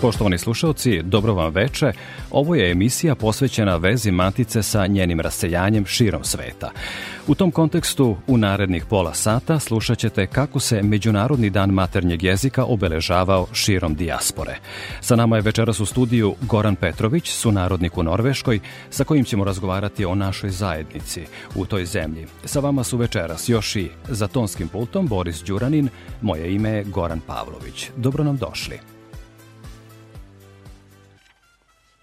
Poštovani slušalci, dobro vam veče. Ovo je emisija posvećena vezi Matice sa njenim raseljanjem širom sveta. U tom kontekstu, u narednih pola sata slušat ćete kako se Međunarodni dan maternjeg jezika obeležavao širom dijaspore. Sa nama je večeras u studiju Goran Petrović, sunarodnik u Norveškoj, sa kojim ćemo razgovarati o našoj zajednici u toj zemlji. Sa vama su večeras još i za tonskim pultom Boris Đuranin, moje ime je Goran Pavlović. Dobro nam došli.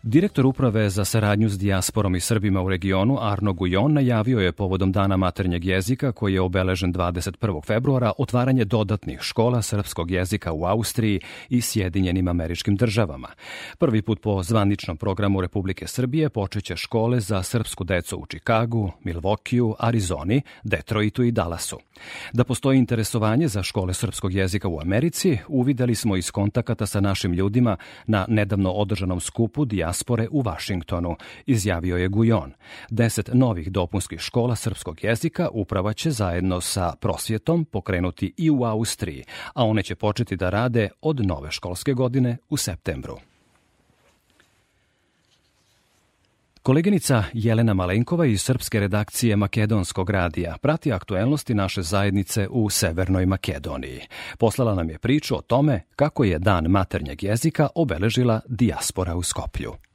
Direktor uprave za saradnju s dijasporom i Srbima u regionu Arno Gujon najavio je povodom Dana maternjeg jezika koji je obeležen 21. februara otvaranje dodatnih škola srpskog jezika u Austriji i Sjedinjenim američkim državama. Prvi put po zvaničnom programu Republike Srbije počeće škole za srpsku decu u Čikagu, Milvokiju, Arizoni, Detroitu i Dallasu. Da postoji interesovanje za škole srpskog jezika u Americi, uvideli smo iz kontakata sa našim ljudima na nedavno održanom skupu dijaspora dijaspore u Vašingtonu, izjavio je Gujon. Deset novih dopunskih škola srpskog jezika uprava će zajedno sa prosvjetom pokrenuti i u Austriji, a one će početi da rade od nove školske godine u septembru. Koleginica Jelena Malenkova iz srpske redakcije Makedonskog radija prati aktuelnosti naše zajednice u Severnoj Makedoniji. Poslala nam je priču o tome kako je Dan maternjeg jezika obeležila dijaspora u Skoplju.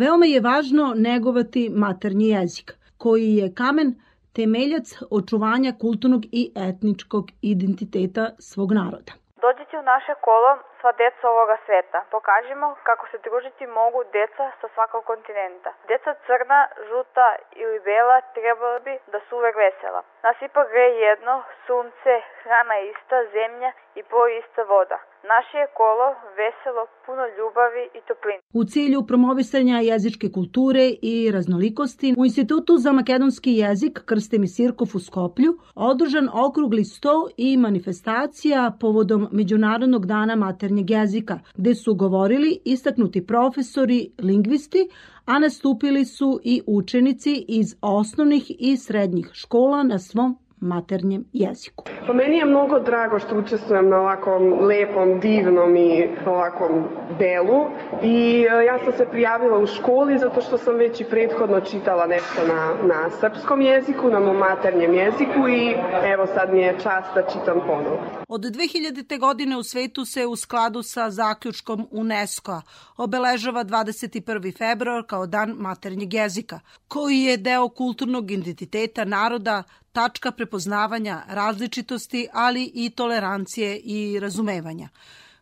Veoma je važno negovati maternji jezik, koji je kamen temeljac očuvanja kulturnog i etničkog identiteta svog naroda. Dođite u naše kolo sva deca ovoga sveta. Pokažimo kako se družiti mogu deca sa svakog kontinenta. Deca crna, žuta ili bela trebala bi da su uvek vesela. Nas ipak gre jedno, sunce, hrana ista, zemlja i poji ista voda. Naše je kolo veselo, puno ljubavi i topline. U cilju promovisanja jezičke kulture i raznolikosti u Institutu za makedonski jezik Krstem i Sirkov u Skoplju održan okrugli sto i manifestacija povodom Međunarodnog dana maternjeg jezika, gde su govorili istaknuti profesori, lingvisti, a nastupili su i učenici iz osnovnih i srednjih škola na svom maternjem jeziku. Pa meni je mnogo drago što učestvujem na ovakvom lepom, divnom i ovakvom delu i e, ja sam se prijavila u školi zato što sam već i prethodno čitala nešto na, na srpskom jeziku, na mom maternjem jeziku i evo sad mi je čast da čitam ponovo. Od 2000. godine u svetu se u skladu sa zaključkom UNESCO obeležava 21. februar kao dan maternjeg jezika, koji je deo kulturnog identiteta naroda, tačka prepoznavanja različitosti, ali i tolerancije i razumevanja.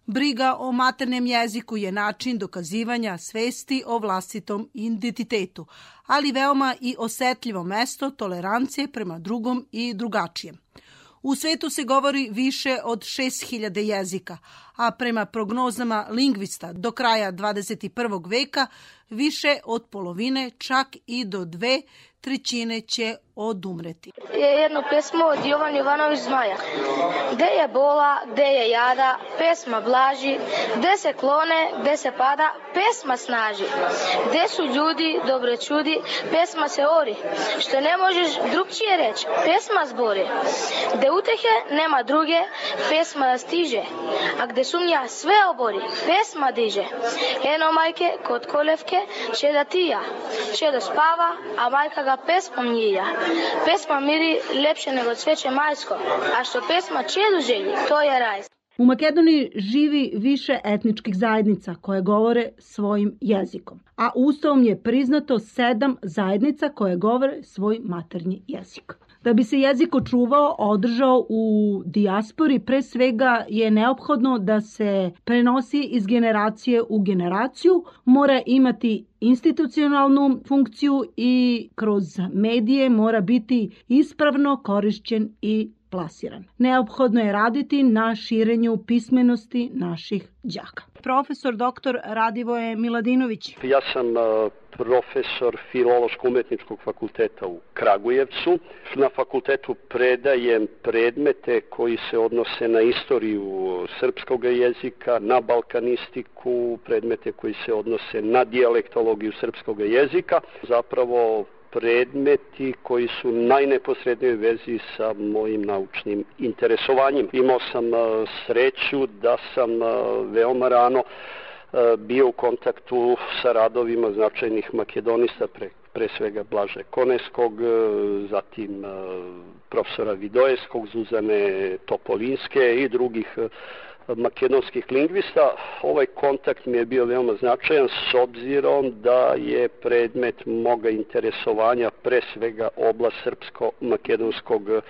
Briga o maternem jeziku je način dokazivanja svesti o vlastitom identitetu, ali veoma i osetljivo mesto tolerancije prema drugom i drugačijem. U svetu se govori više od 6000 jezika, a prema prognozama lingvista do kraja 21. veka više od polovine, čak i do dve trećine će odumreti. Je jedno pesmo od Jovan Jovanović Zmaja. Gde je bola, gde je jada, pesma blaži, gde se klone, gde se pada, pesma snaži. Gde su ljudi, dobre čudi, pesma se ori. Što ne možeš drugčije reći, pesma zbori. Gde utehe nema druge, pesma stiže. A gde sumnja sve obori, pesma diže. Eno majke kod kolevke će da tija, će da spava, a majka ga pesmom njija. Pesma miri lepše nego cveće majsko, a što pesma čedu želji, to je raj. U Makedoniji živi više etničkih zajednica koje govore svojim jezikom, a ustavom je priznato sedam zajednica koje govore svoj maternji jezik. Da bi se jezik očuvao, održao u dijaspori, pre svega je neophodno da se prenosi iz generacije u generaciju, mora imati institucionalnu funkciju i kroz medije mora biti ispravno korišćen i plasiran. Neophodno je raditi na širenju pismenosti naših đaka. Profesor dr. Radivoje Miladinović. Ja sam profesor Filološko-umetničkog fakulteta u Kragujevcu. Na fakultetu predajem predmete koji se odnose na istoriju srpskog jezika, na balkanistiku, predmete koji se odnose na dijalektologiju srpskog jezika. Zapravo predmeti koji su najneposrednije vezi sa mojim naučnim interesovanjem. Imao sam sreću da sam veoma rano bio u kontaktu sa radovima značajnih makedonista pre, pre svega Blaže Koneskog, zatim profesora Vidojeskog, Zuzane Topolinske i drugih makedonskih lingvista. Ovaj kontakt mi je bio veoma značajan s obzirom da je predmet moga interesovanja pre svega oblast srpsko-makedonskog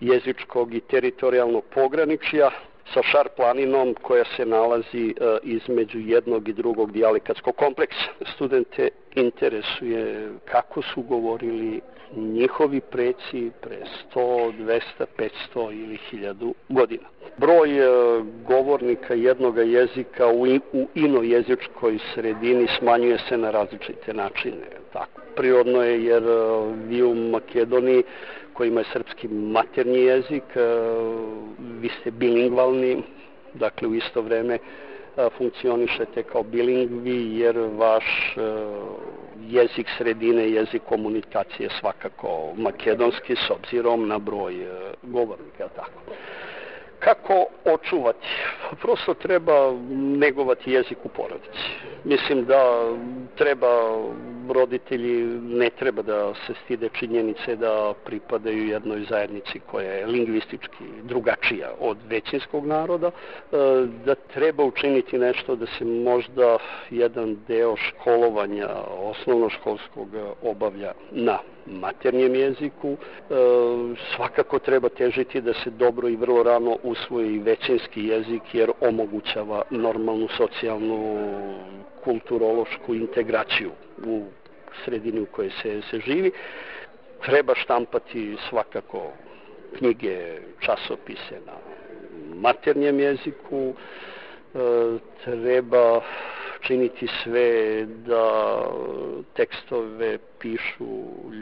jezičkog i teritorijalnog pograničja sa šar planinom koja se nalazi e, između jednog i drugog dijalekatskog kompleksa. Studente interesuje kako su govorili njihovi preci pre 100, 200, 500 ili 1000 godina. Broj e, govornika jednog jezika u, inojezičkoj sredini smanjuje se na različite načine. Tako. Prirodno je jer e, vi u Makedoniji kojima je srpski maternji jezik, e, vi ste bilingvalni, dakle u isto vreme funkcionišete kao bilingvi jer vaš jezik sredine, jezik komunikacije svakako makedonski s obzirom na broj govornika. Tako. Kako očuvati? Prosto treba negovati jezik u porodici. Mislim da treba roditelji ne treba da se stide činjenice da pripadaju jednoj zajednici koja je lingvistički drugačija od većinskog naroda, e, da treba učiniti nešto da se možda jedan deo školovanja osnovnoškolskog obavlja na maternjem jeziku. E, svakako treba težiti da se dobro i vrlo rano usvoji većinski jezik jer omogućava normalnu socijalnu kulturološku integraciju u sredini u kojoj se, se živi. Treba štampati svakako knjige, časopise na maternjem jeziku, e, treba činiti sve da tekstove pišu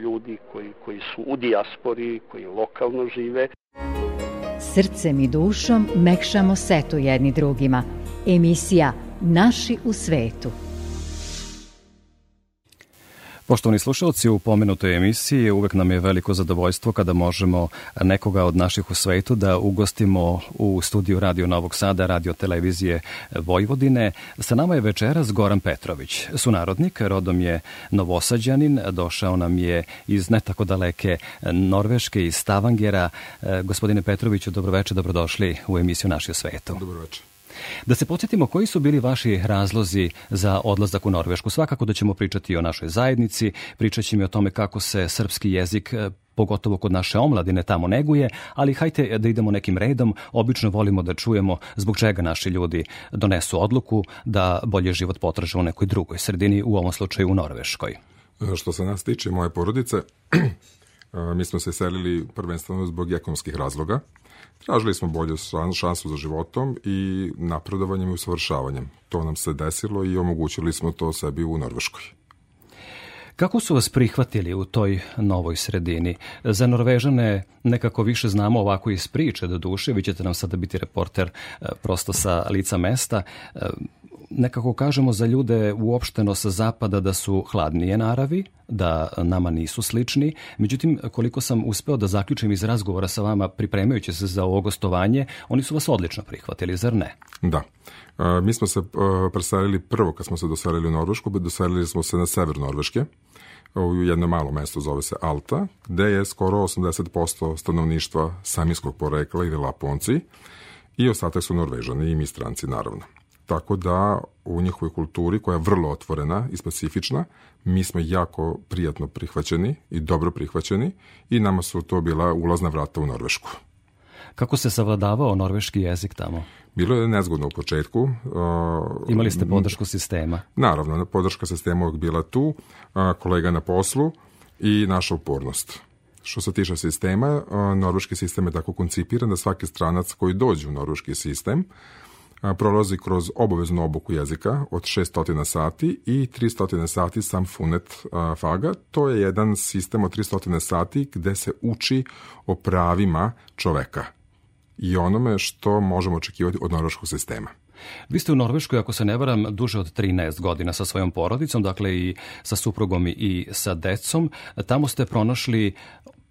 ljudi koji, koji su u dijaspori, koji lokalno žive. Srcem i dušom mekšamo setu jedni drugima. Emisija Naši u svetu. Poštovani slušalci, u pomenutoj emisiji uvek nam je veliko zadovoljstvo kada možemo nekoga od naših u svetu da ugostimo u studiju Radio Novog Sada, Radio Televizije Vojvodine. Sa nama je večeras Goran Petrović, sunarodnik, rodom je novosađanin, došao nam je iz ne tako daleke Norveške, iz Stavangera. Gospodine Petroviću, dobroveče, dobrodošli u emisiju Naši u svetu. Dobroveče. Da se podsjetimo koji su bili vaši razlozi za odlazak u Norvešku. Svakako da ćemo pričati o našoj zajednici, pričat ćemo o tome kako se srpski jezik e, pogotovo kod naše omladine tamo neguje, ali hajte da idemo nekim redom. Obično volimo da čujemo zbog čega naši ljudi donesu odluku da bolje život potraže u nekoj drugoj sredini, u ovom slučaju u Norveškoj. E, što se nas tiče, moje porodice, e, mi smo se selili prvenstveno zbog ekonomskih razloga. Tražili smo bolju šansu za životom i napredovanjem i usavršavanjem. To nam se desilo i omogućili smo to sebi u Norveškoj. Kako su vas prihvatili u toj novoj sredini? Za Norvežane nekako više znamo ovako iz priče do duše, vi ćete nam sada biti reporter e, prosto sa lica mesta. E, nekako kažemo za ljude uopšteno sa zapada da su hladnije naravi, da nama nisu slični. Međutim, koliko sam uspeo da zaključim iz razgovora sa vama pripremajući se za ovo gostovanje, oni su vas odlično prihvatili, zar ne? Da. E, mi smo se preselili prvo kad smo se doselili u Norvešku, doselili smo se na sever Norveške, u jedno malo mesto zove se Alta, gde je skoro 80% stanovništva samijskog porekla ili Laponci i ostatak su Norvežani i mi stranci naravno. Tako da u njihovoj kulturi koja je vrlo otvorena i specifična, mi smo jako prijatno prihvaćeni i dobro prihvaćeni i nama su to bila ulazna vrata u Norvešku. Kako se savladavao norveški jezik tamo? Bilo je nezgodno u početku. Imali ste podršku sistema? Naravno, podrška sistema uvijek bila tu, kolega na poslu i naša upornost. Što se tiče sistema, norveški sistem je tako koncipiran da svaki stranac koji dođe u norveški sistem prolazi kroz obaveznu obuku jezika od 600 sati i 300 sati sam funet faga. To je jedan sistem od 300 sati gde se uči o pravima čoveka i onome što možemo očekivati od norveškog sistema. Vi ste u Norveškoj, ako se ne varam, duže od 13 godina sa svojom porodicom, dakle i sa suprugom i sa decom. Tamo ste pronašli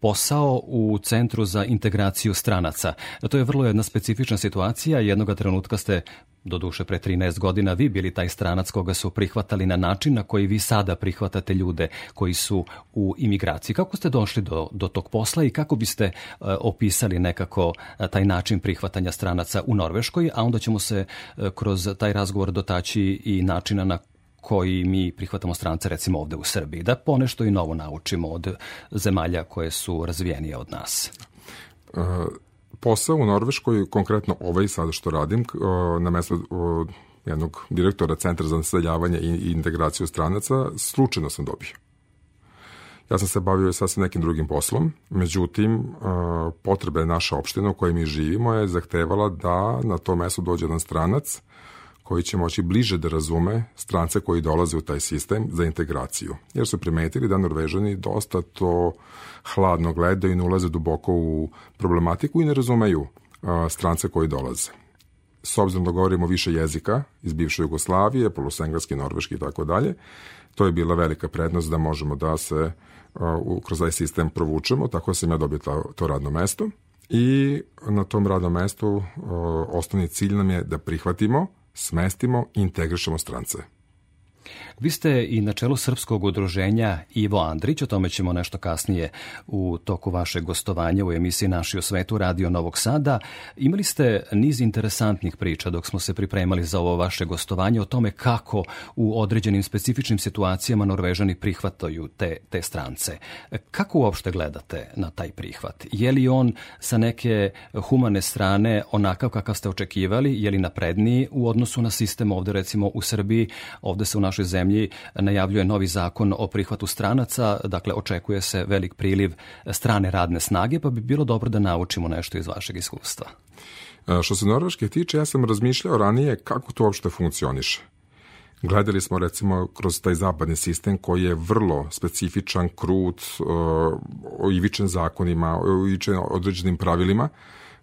posao u Centru za integraciju stranaca. To je vrlo jedna specifična situacija. Jednoga trenutka ste do duše pre 13 godina vi bili taj stranac koga su prihvatali na način na koji vi sada prihvatate ljude koji su u imigraciji. Kako ste došli do, do tog posla i kako biste uh, opisali nekako uh, taj način prihvatanja stranaca u Norveškoj, a onda ćemo se uh, kroz taj razgovor dotaći i načina na koji mi prihvatamo strance recimo ovde u Srbiji, da ponešto i novo naučimo od zemalja koje su razvijenije od nas. Uh, posao u Norveškoj, konkretno ovaj sada što radim, uh, na mesto uh, jednog direktora Centra za naseljavanje i integraciju stranaca, slučajno sam dobio. Ja sam se bavio sasvim nekim drugim poslom, međutim, potrebe naša opština u kojoj mi živimo je zahtevala da na to mesto dođe jedan stranac koji će moći bliže da razume strance koji dolaze u taj sistem za integraciju. Jer su primetili da Norvežani dosta to hladno gledaju i ne ulaze duboko u problematiku i ne razumeju strance koji dolaze. S obzirom da govorimo više jezika iz bivše Jugoslavije, plus engleski, norveški i tako dalje, to je bila velika prednost da možemo da se kroz taj sistem provučemo, tako sam ja dobio to radno mesto. I na tom radnom mestu osnovni cilj nam je da prihvatimo smestimo i integrišemo strance. Vi ste i na čelu Srpskog udruženja Ivo Andrić, o tome ćemo nešto kasnije u toku vašeg gostovanja u emisiji Naši o svetu Radio Novog Sada. Imali ste niz interesantnih priča dok smo se pripremali za ovo vaše gostovanje o tome kako u određenim specifičnim situacijama Norvežani prihvataju te, te strance. Kako uopšte gledate na taj prihvat? Je li on sa neke humane strane onakav kakav ste očekivali? Je li napredniji u odnosu na sistem ovde recimo u Srbiji? Ovde se u našoj zemlji najavljuje novi zakon o prihvatu stranaca, dakle očekuje se velik priliv strane radne snage, pa bi bilo dobro da naučimo nešto iz vašeg iskustva. E, što se Norveške tiče, ja sam razmišljao ranije kako to uopšte funkcioniše. Gledali smo recimo kroz taj zapadni sistem koji je vrlo specifičan, krut, uh, ivičen zakonima, ivičen određenim pravilima,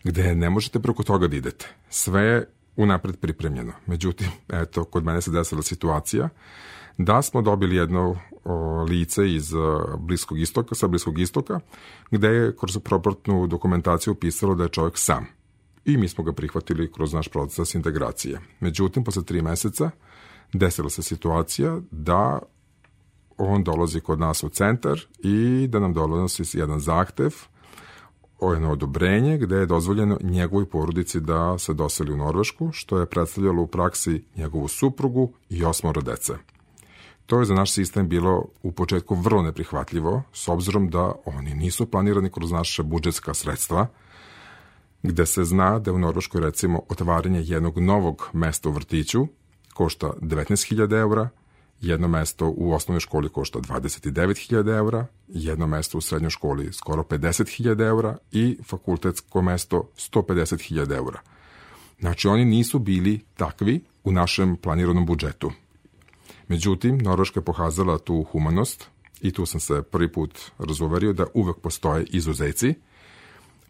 gde ne možete preko toga da idete. Sve unapred pripremljeno. Međutim, eto, kod mene se desila situacija da smo dobili jedno o, lice iz Bliskog istoka, sa Bliskog istoka, gde je kroz proportnu dokumentaciju pisalo da je čovjek sam. I mi smo ga prihvatili kroz naš proces integracije. Međutim, posle tri meseca desila se situacija da on dolazi kod nas u centar i da nam dolazi jedan zahtev jedno odobrenje gde je dozvoljeno njegovoj porodici da se doseli u Norvešku, što je predstavljalo u praksi njegovu suprugu i osmoro dece. To je za naš sistem bilo u početku vrlo neprihvatljivo, s obzirom da oni nisu planirani kroz naše budžetska sredstva, gde se zna da u Norveškoj recimo otvaranje jednog novog mesta u vrtiću košta 19.000 eura, Jedno mesto u osnovnoj školi košta 29.000 eura, jedno mesto u srednjoj školi skoro 50.000 eura i fakultetsko mesto 150.000 eura. Znači, oni nisu bili takvi u našem planiranom budžetu. Međutim, Norveška je pokazala tu humanost i tu sam se prvi put razuverio da uvek postoje izuzeci,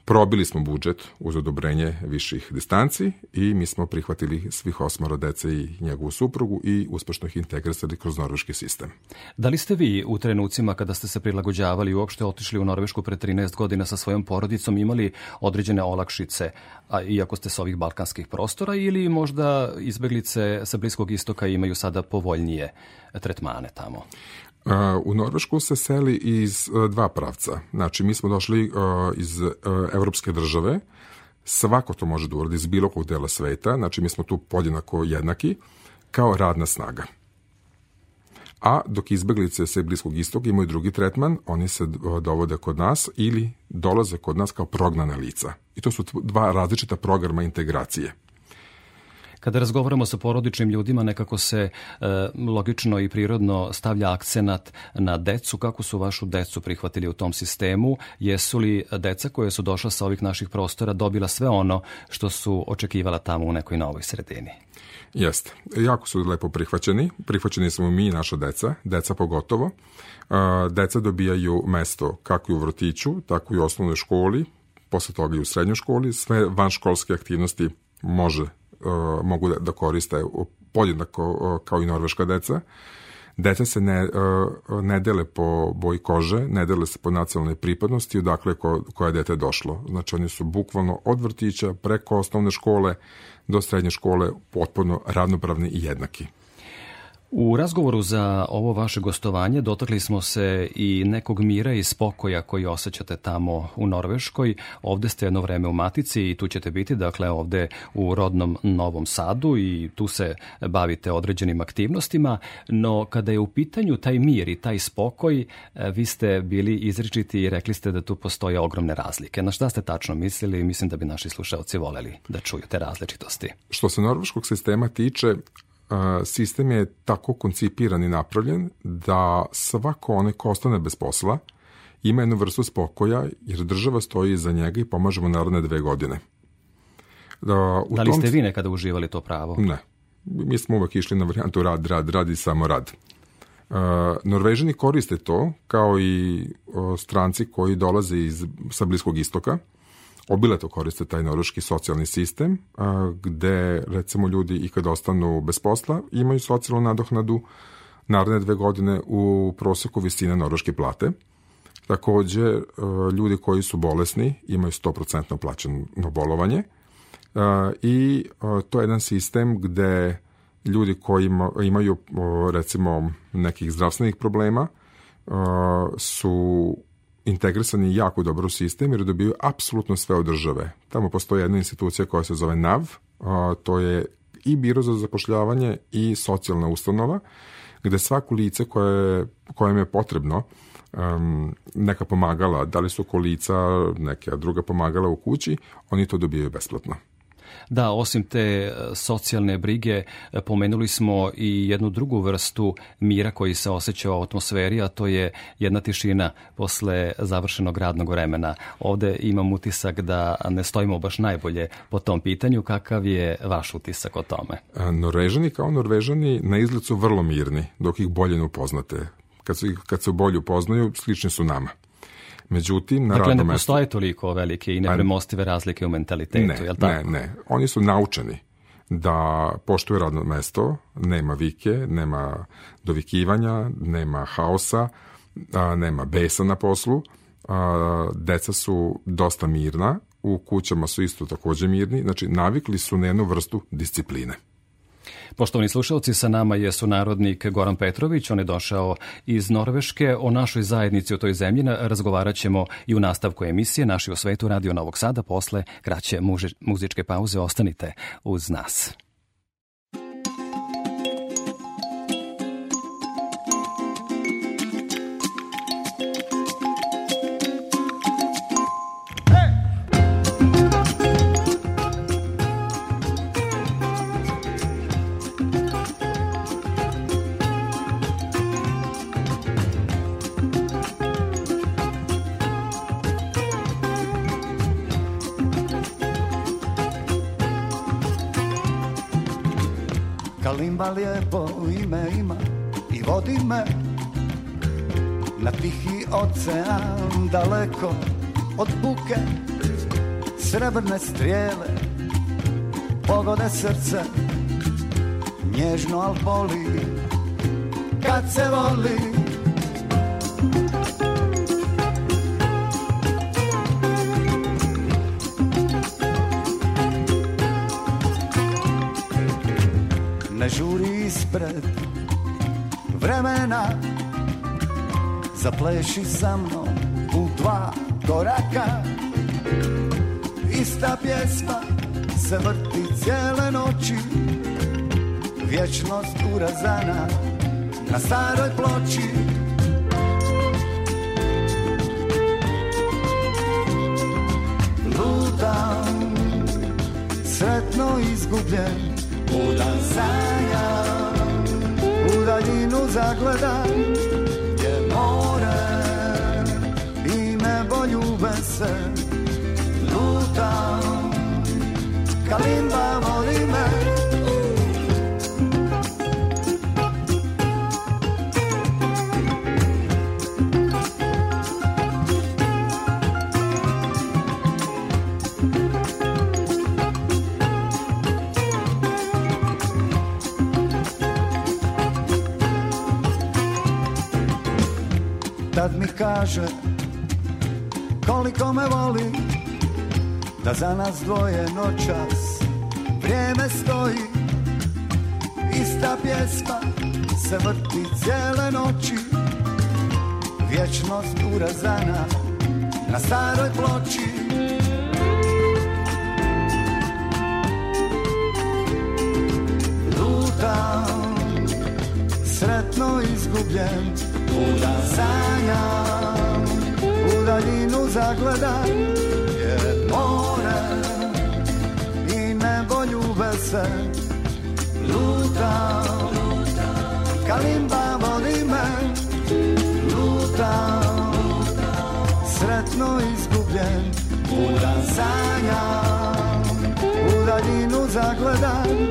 Probili smo budžet uz odobrenje viših distanci i mi smo prihvatili svih osmoro dece i njegovu suprugu i uspešno ih integrisali kroz norveški sistem. Da li ste vi u trenucima kada ste se prilagođavali i uopšte otišli u Norvešku pre 13 godina sa svojom porodicom imali određene olakšice, a iako ste sa ovih balkanskih prostora ili možda izbeglice sa Bliskog istoka imaju sada povoljnije tretmane tamo? U Norvešku se seli iz e, dva pravca. Znači, mi smo došli e, iz e, evropske države, svako to može da uradi iz bilo kog dela sveta, znači mi smo tu podjednako jednaki, kao radna snaga. A dok izbeglice sa Bliskog istoga imaju drugi tretman, oni se dovode kod nas ili dolaze kod nas kao prognana lica. I to su dva različita programa integracije. Kada razgovaramo sa porodičnim ljudima, nekako se e, logično i prirodno stavlja akcenat na decu. Kako su vašu decu prihvatili u tom sistemu? Jesu li deca koje su došla sa ovih naših prostora dobila sve ono što su očekivala tamo u nekoj novoj sredini? Jeste. Jako su lepo prihvaćeni. Prihvaćeni smo mi i naša deca, deca pogotovo. E, deca dobijaju mesto kako i u vrtiću, tako i u osnovnoj školi, posle toga i u srednjoj školi. Sve vanškolske aktivnosti može mogu da, da koriste podjednako uh, kao i norveška deca. Deca se ne, uh, ne dele po boji kože, ne dele se po nacionalnoj pripadnosti, odakle ko, koje dete došlo. Znači oni su bukvalno od vrtića preko osnovne škole do srednje škole potpuno ravnopravni i jednaki. U razgovoru za ovo vaše gostovanje dotakli smo se i nekog mira i spokoja koji osjećate tamo u Norveškoj. Ovde ste jedno vreme u Matici i tu ćete biti, dakle ovde u rodnom Novom Sadu i tu se bavite određenim aktivnostima, no kada je u pitanju taj mir i taj spokoj, e, vi ste bili izričiti i rekli ste da tu postoje ogromne razlike. Na šta ste tačno mislili? Mislim da bi naši slušalci voleli da čuju te različitosti. Što se norveškog sistema tiče, sistem je tako koncipiran i napravljen da svako onaj ko ostane bez posla ima jednu vrstu spokoja jer država stoji iza njega i pomaže mu naredne dve godine. Da, u da li tom... ste vi nekada uživali to pravo? Ne. Mi smo uvek išli na varijantu rad, rad, rad i samo rad. Uh, Norvežani koriste to kao i uh, stranci koji dolaze iz, sa Bliskog istoka obileto koriste taj norveški socijalni sistem, gde recimo ljudi i kad ostanu bez posla imaju socijalnu nadohnadu naredne dve godine u proseku visine norveške plate. Takođe, ljudi koji su bolesni imaju 100% plaćeno bolovanje i to je jedan sistem gde ljudi koji imaju recimo nekih zdravstvenih problema su integrisani jako dobro u sistem jer dobiju apsolutno sve od države. Tamo postoji jedna institucija koja se zove NAV, to je i biro za zapošljavanje i socijalna ustanova, gde svako lice koje, kojem je potrebno um, neka pomagala, da li su kolica, neka druga pomagala u kući, oni to dobijaju besplatno. Da, osim te e, socijalne brige, e, pomenuli smo i jednu drugu vrstu mira koji se osjeća u atmosferi, a to je jedna tišina posle završenog radnog vremena. Ovde imam utisak da ne stojimo baš najbolje po tom pitanju. Kakav je vaš utisak o tome? Norvežani kao Norvežani na izgled su vrlo mirni, dok ih bolje ne upoznate. Kad, se, kad se bolje upoznaju, slični su nama. Međutim, na dakle, ne postoje toliko velike i nepremostive razlike u mentalitetu, ne, je li tako? Ne, ne. Oni su naučeni da poštuje radno mesto, nema vike, nema dovikivanja, nema haosa, a, nema besa na poslu, a, deca su dosta mirna, u kućama su isto takođe mirni, znači navikli su na jednu vrstu discipline. Poštovani slušalci, sa nama je sunarodnik Goran Petrović, on je došao iz Norveške. O našoj zajednici u toj zemlji razgovarat ćemo i u nastavku emisije Naši u svetu Radio Novog Sada posle kraće muzičke pauze. Ostanite uz nas. Kalimba lijepo ime ima i vodi me na tihi ocean daleko od buke srebrne strijele pogode srce nježno al boli kad se voli žuri ispred vremena. Zapleši sa mnom u dva koraka. Ista pjesma se vrti cijele noći. Vječnost urazana na staroj ploči. Lutam, sretno izgubljen Budan sanja, u daljinu zagledam Gdje more i nebo ljube se Lutam, kalimba voli me kaže koliko me voli Da za nas dvoje noćas vrijeme stoji. Ista pjesma se vrti cijele noći Vječnost urazana na staroj ploči. Lutam, sretno izgubljen Budan sanjam, daljinu zagledam Je more i nebo ljube se Lutam, kalimba vodi me. Lutam, sretno izgubljen. Budan sanjam, u daljinu zagledam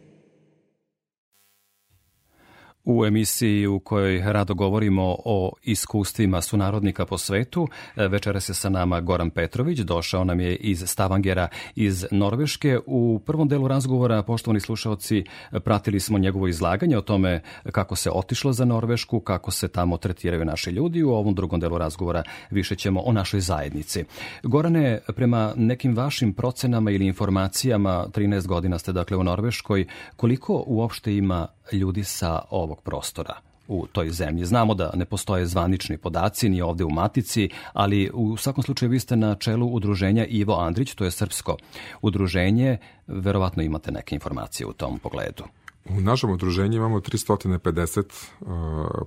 U emisiji u kojoj rado govorimo o iskustvima sunarodnika po svetu, večera se sa nama Goran Petrović, došao nam je iz Stavangera iz Norveške. U prvom delu razgovora, poštovani slušalci, pratili smo njegovo izlaganje o tome kako se otišlo za Norvešku, kako se tamo tretiraju naši ljudi. U ovom drugom delu razgovora više ćemo o našoj zajednici. Gorane, prema nekim vašim procenama ili informacijama, 13 godina ste dakle u Norveškoj, koliko uopšte ima ljudi sa ovog prostora u toj zemlji. Znamo da ne postoje zvanični podaci ni ovde u Matici, ali u svakom slučaju vi ste na čelu udruženja Ivo Andrić, to je srpsko udruženje. Verovatno imate neke informacije u tom pogledu. U našem udruženju imamo 350 uh,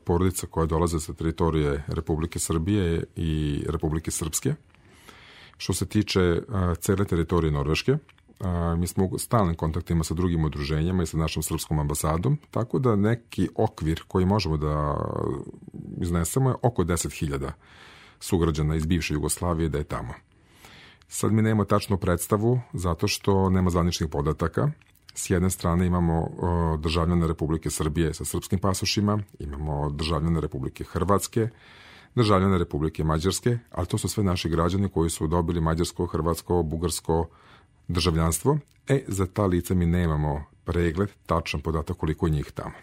porodica koje dolaze sa teritorije Republike Srbije i Republike Srpske. Što se tiče uh, cele teritorije Norveške, a, mi smo u stalnim kontaktima sa drugim udruženjama i sa našom srpskom ambasadom, tako da neki okvir koji možemo da iznesemo je oko 10.000 sugrađana iz bivše Jugoslavije da je tamo. Sad mi nemamo tačnu predstavu zato što nema zvaničnih podataka. S jedne strane imamo državljane Republike Srbije sa srpskim pasošima, imamo državljane Republike Hrvatske, državljane Republike Mađarske, ali to su sve naši građani koji su dobili mađarsko, hrvatsko, bugarsko, državljanstvo, e, za ta lica mi nemamo pregled, tačan podatak koliko je njih tamo.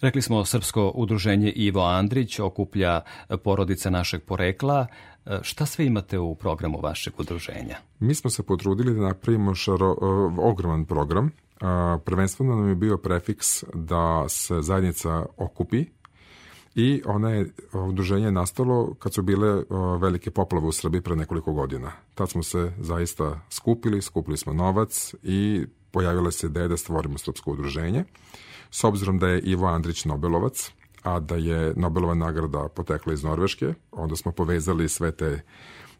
Rekli smo, Srpsko udruženje Ivo Andrić okuplja porodice našeg porekla. Šta sve imate u programu vašeg udruženja? Mi smo se potrudili da napravimo šaro, ogroman program. Prvenstveno nam je bio prefiks da se zajednica okupi i ona je, udruženje nastalo kad su bile velike poplave u Srbiji pre nekoliko godina. Tad smo se zaista skupili, skupili smo novac i pojavila se ideja da stvorimo srpsko udruženje. S obzirom da je Ivo Andrić Nobelovac, a da je Nobelova nagrada potekla iz Norveške, onda smo povezali sve te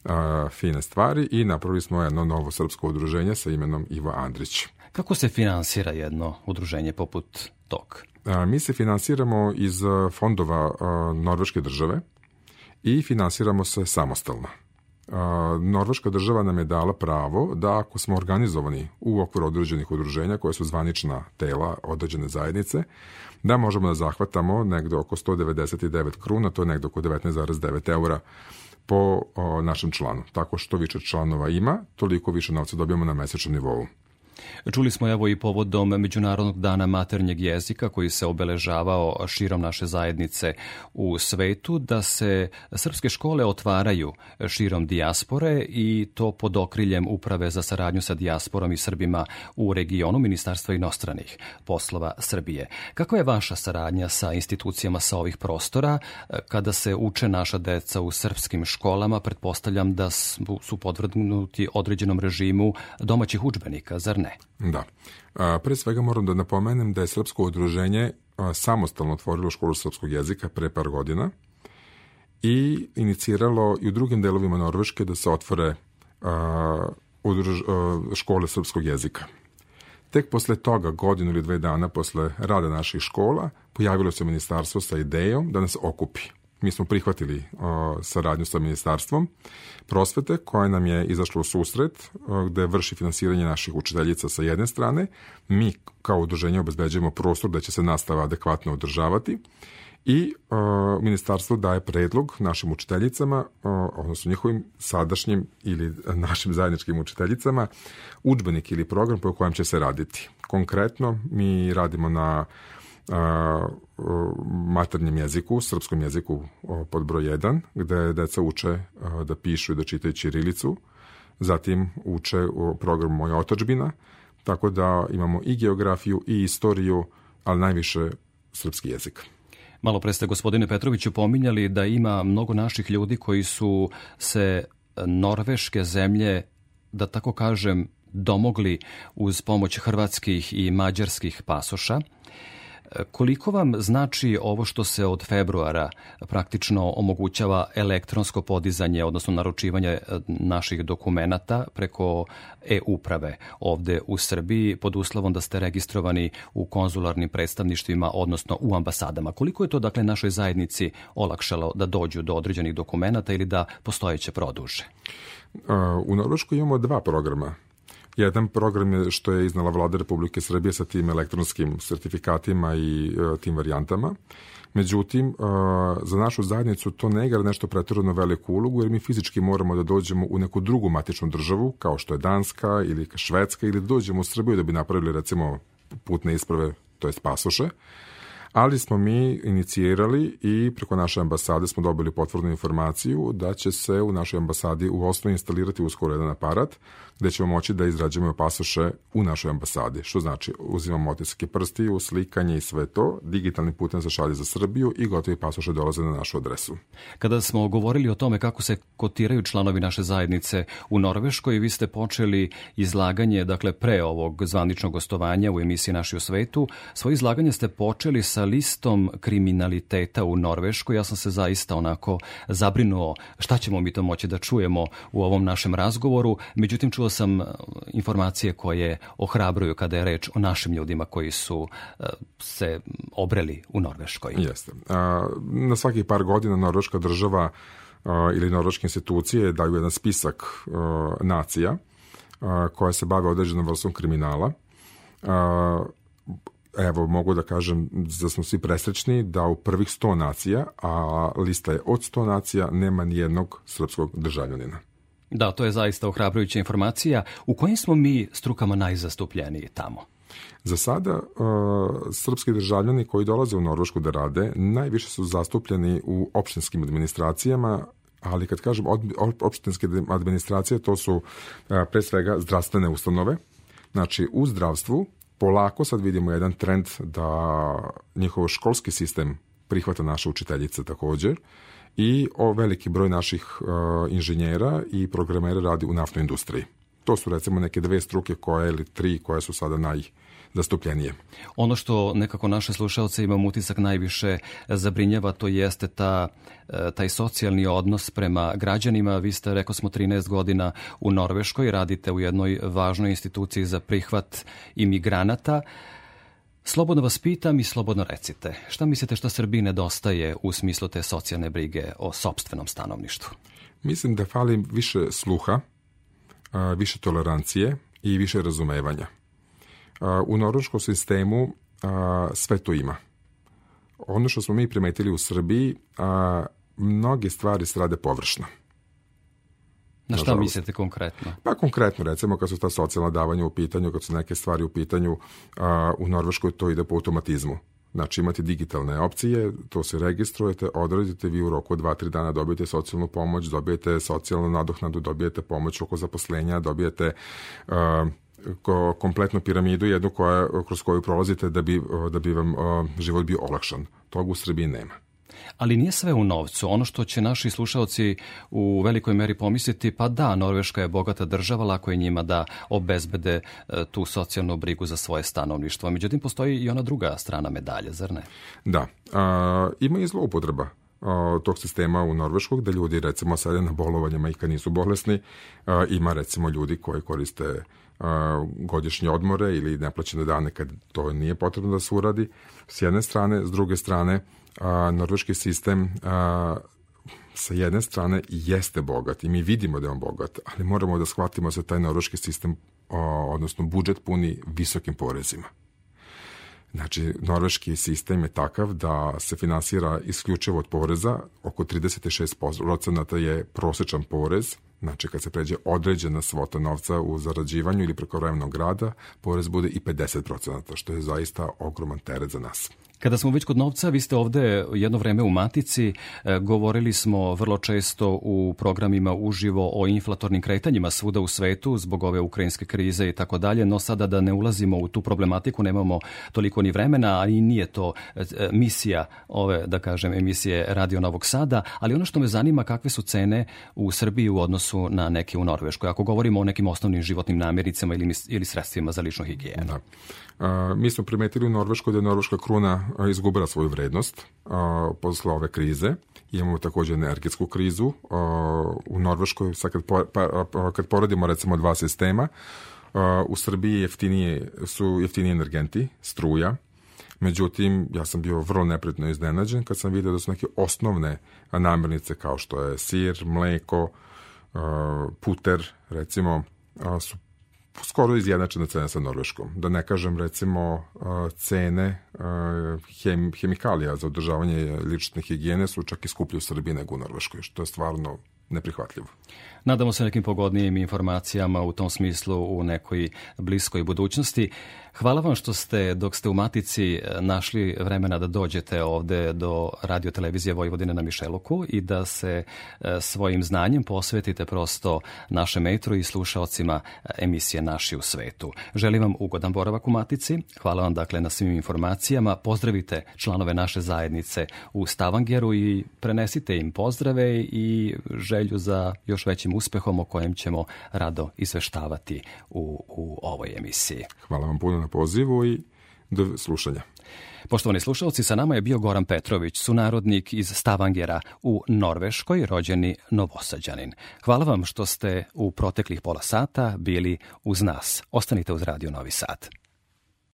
a, fine stvari i napravili smo jedno novo srpsko udruženje sa imenom Ivo Andrić. Kako se finansira jedno udruženje poput tog? Mi se finansiramo iz fondova Norveške države i finansiramo se samostalno. Norveška država nam je dala pravo da ako smo organizovani u okviru određenih udruženja koje su zvanična tela određene zajednice, da možemo da zahvatamo negde oko 199 kruna, to je negde oko 19,9 eura po našem članu. Tako što više članova ima, toliko više novca dobijamo na mesečnom nivou. Čuli smo evo i povodom Međunarodnog dana maternjeg jezika koji se obeležavao širom naše zajednice u svetu da se srpske škole otvaraju širom dijaspore i to pod okriljem Uprave za saradnju sa dijasporom i Srbima u regionu Ministarstva inostranih poslova Srbije. Kako je vaša saradnja sa institucijama sa ovih prostora kada se uče naša deca u srpskim školama? Pretpostavljam da su podvrgnuti određenom režimu domaćih učbenika, zar ne? Da. Pre svega moram da napomenem da je Srpsko udruženje samostalno otvorilo školu srpskog jezika pre par godina i iniciralo i u drugim delovima Norveške da se otvore škole srpskog jezika. Tek posle toga, godinu ili dve dana posle rada naših škola, pojavilo se ministarstvo sa idejom da nas okupi mi smo prihvatili o, saradnju sa ministarstvom prosvete koja nam je izašla u susret o, gde vrši finansiranje naših učiteljica sa jedne strane. Mi kao udruženje obezbeđujemo prostor da će se nastava adekvatno održavati i o, ministarstvo daje predlog našim učiteljicama, o, odnosno njihovim sadašnjim ili našim zajedničkim učiteljicama, učbenik ili program po kojem će se raditi. Konkretno, mi radimo na maternjem jeziku, srpskom jeziku pod broj 1, gde deca uče da pišu i da čitaju ćirilicu, zatim uče u programu Moja otačbina, tako da imamo i geografiju i istoriju, ali najviše srpski jezik. Malo pre ste, gospodine Petroviću, pominjali da ima mnogo naših ljudi koji su se norveške zemlje, da tako kažem, domogli uz pomoć hrvatskih i mađarskih pasoša. Koliko vam znači ovo što se od februara praktično omogućava elektronsko podizanje, odnosno naručivanje e, naših dokumenata preko e-uprave ovde u Srbiji pod uslovom da ste registrovani u konzularnim predstavništvima, odnosno u ambasadama? Koliko je to dakle našoj zajednici olakšalo da dođu do određenih dokumenata ili da postojeće produže? U Norveškoj imamo dva programa Jedan program je što je iznala vlada Republike Srbije sa tim elektronskim sertifikatima i e, tim varijantama. Međutim, e, za našu zajednicu to ne igra nešto pretjerano veliku ulogu, jer mi fizički moramo da dođemo u neku drugu matičnu državu, kao što je Danska ili Švedska, ili da dođemo u Srbiju da bi napravili, recimo, putne isprave, to je pasoše ali smo mi inicirali i preko naše ambasade smo dobili potvrdnu informaciju da će se u našoj ambasadi u osnovu instalirati uskoro jedan aparat gde ćemo moći da izrađujemo pasoše u našoj ambasadi, što znači uzimamo otiske prstiju, slikanje i sve to, digitalni putem se šalje za Srbiju i gotovi pasoše dolaze na našu adresu. Kada smo govorili o tome kako se kotiraju članovi naše zajednice u Norveškoj, vi ste počeli izlaganje, dakle pre ovog zvaničnog gostovanja u emisiji Naši u svetu, svoje izlaganje ste počeli sa listom kriminaliteta u Norveškoj. Ja sam se zaista onako zabrinuo šta ćemo mi to moći da čujemo u ovom našem razgovoru. Međutim, čuo sam e, informacije koje ohrabruju kada je reč o našim ljudima koji su e, se obreli u Norveškoj. Jeste. Na svakih par godina Norveška država ili norveške institucije daju jedan spisak nacija koja se bave određenom vrstom kriminala evo mogu da kažem da smo svi presrećni da u prvih 100 nacija, a lista je od 100 nacija, nema ni jednog srpskog državljanina. Da, to je zaista ohrabrujuća informacija. U kojim smo mi strukama najzastupljeniji tamo? Za sada uh, srpski državljani koji dolaze u Norvešku da rade najviše su zastupljeni u opštinskim administracijama, ali kad kažem opštinske administracije to su uh, pre svega zdravstvene ustanove. Znači u zdravstvu polako sad vidimo jedan trend da njihov školski sistem prihvata naše učiteljice također i o veliki broj naših uh, inženjera i programera radi u naftnoj industriji. To su recimo neke dve struke koje ili tri koje su sada naj zastupljenije. Ono što nekako naše slušalce imam utisak najviše zabrinjava, to jeste ta, e, taj socijalni odnos prema građanima. Vi ste, rekao smo, 13 godina u Norveškoj, radite u jednoj važnoj instituciji za prihvat imigranata. Slobodno vas pitam i slobodno recite, šta mislite što Srbiji nedostaje u smislu te socijalne brige o sobstvenom stanovništvu? Mislim da fali više sluha, više tolerancije i više razumevanja. U norveškom sistemu sve to ima. Ono što smo mi primetili u Srbiji, mnoge stvari se rade površno. Na šta mislite konkretno? Pa konkretno, recimo, kad su ta socijalna davanja u pitanju, kad su neke stvari u pitanju, a, u Norveškoj to ide po automatizmu. Znači imate digitalne opcije, to se registrujete, odradite, vi u roku od 2-3 dana dobijete socijalnu pomoć, dobijete socijalnu nadohnadu, dobijete pomoć oko zaposlenja, dobijete uh, ko, kompletnu piramidu, jednu koja, kroz koju prolazite da bi, da bi vam uh, život bio olakšan. Toga u Srbiji nema. Ali nije sve u novcu. Ono što će naši slušalci u velikoj meri pomisliti, pa da, Norveška je bogata država, lako je njima da obezbede e, tu socijalnu brigu za svoje stanovništvo. Međutim, postoji i ona druga strana medalje, zar ne? Da. A, ima i zloupotreba tog sistema u Norveškog, da ljudi recimo sede na bolovanjima i kad nisu bolesni, ima recimo ljudi koji koriste godišnje odmore ili neplaćene dane kad to nije potrebno da se uradi. S jedne strane, s druge strane, a, norveški sistem a, sa jedne strane jeste bogat i mi vidimo da je on bogat, ali moramo da shvatimo da taj norveški sistem, a, odnosno budžet puni visokim porezima. Znači, norveški sistem je takav da se finansira isključivo od poreza, oko 36% je prosečan porez, znači kad se pređe određena svota novca u zarađivanju ili preko vremenog rada, porez bude i 50%, što je zaista ogroman teret za nas. Kada smo već kod novca, vi ste ovde jedno vreme u Matici, e, govorili smo vrlo često u programima uživo o inflatornim kretanjima svuda u svetu zbog ove ukrajinske krize i tako dalje, no sada da ne ulazimo u tu problematiku, nemamo toliko ni vremena, a i nije to e, misija ove, da kažem, emisije Radio Novog Sada, ali ono što me zanima kakve su cene u Srbiji u odnosu na neke u Norveškoj, ako govorimo o nekim osnovnim životnim namirnicama ili, ili sredstvima za ličnu higijenu. Da. Mi smo primetili u Norveškoj da je Norveška kruna izgubila svoju vrednost posle ove krize. Imamo takođe energetsku krizu. U Norveškoj, sad kad, po, pa, kad poredimo recimo dva sistema, u Srbiji jeftinije, su jeftiniji energenti, struja, Međutim, ja sam bio vrlo nepretno iznenađen kad sam vidio da su neke osnovne namirnice kao što je sir, mleko, puter, recimo, su skoro izjednačena cena sa Norveškom. Da ne kažem recimo cene hem, hemikalija za održavanje lične higijene su čak i skuplje u Srbiji nego u Norveškoj, što je stvarno neprihvatljivo. Nadamo se nekim pogodnijim informacijama u tom smislu u nekoj bliskoj budućnosti. Hvala vam što ste, dok ste u Matici, našli vremena da dođete ovde do radio televizije Vojvodine na Mišeluku i da se e, svojim znanjem posvetite prosto našem metru i slušaocima emisije Naši u svetu. Želim vam ugodan boravak u Matici. Hvala vam dakle na svim informacijama. Pozdravite članove naše zajednice u Stavangeru i prenesite im pozdrave i želju za još većim uspehom o kojem ćemo rado izveštavati u, u ovoj emisiji. Hvala vam puno na pozivu i do slušanja. Poštovani slušalci, sa nama je bio Goran Petrović, sunarodnik iz Stavangera u Norveškoj, rođeni Novosađanin. Hvala vam što ste u proteklih pola sata bili uz nas. Ostanite uz Radio Novi Sad.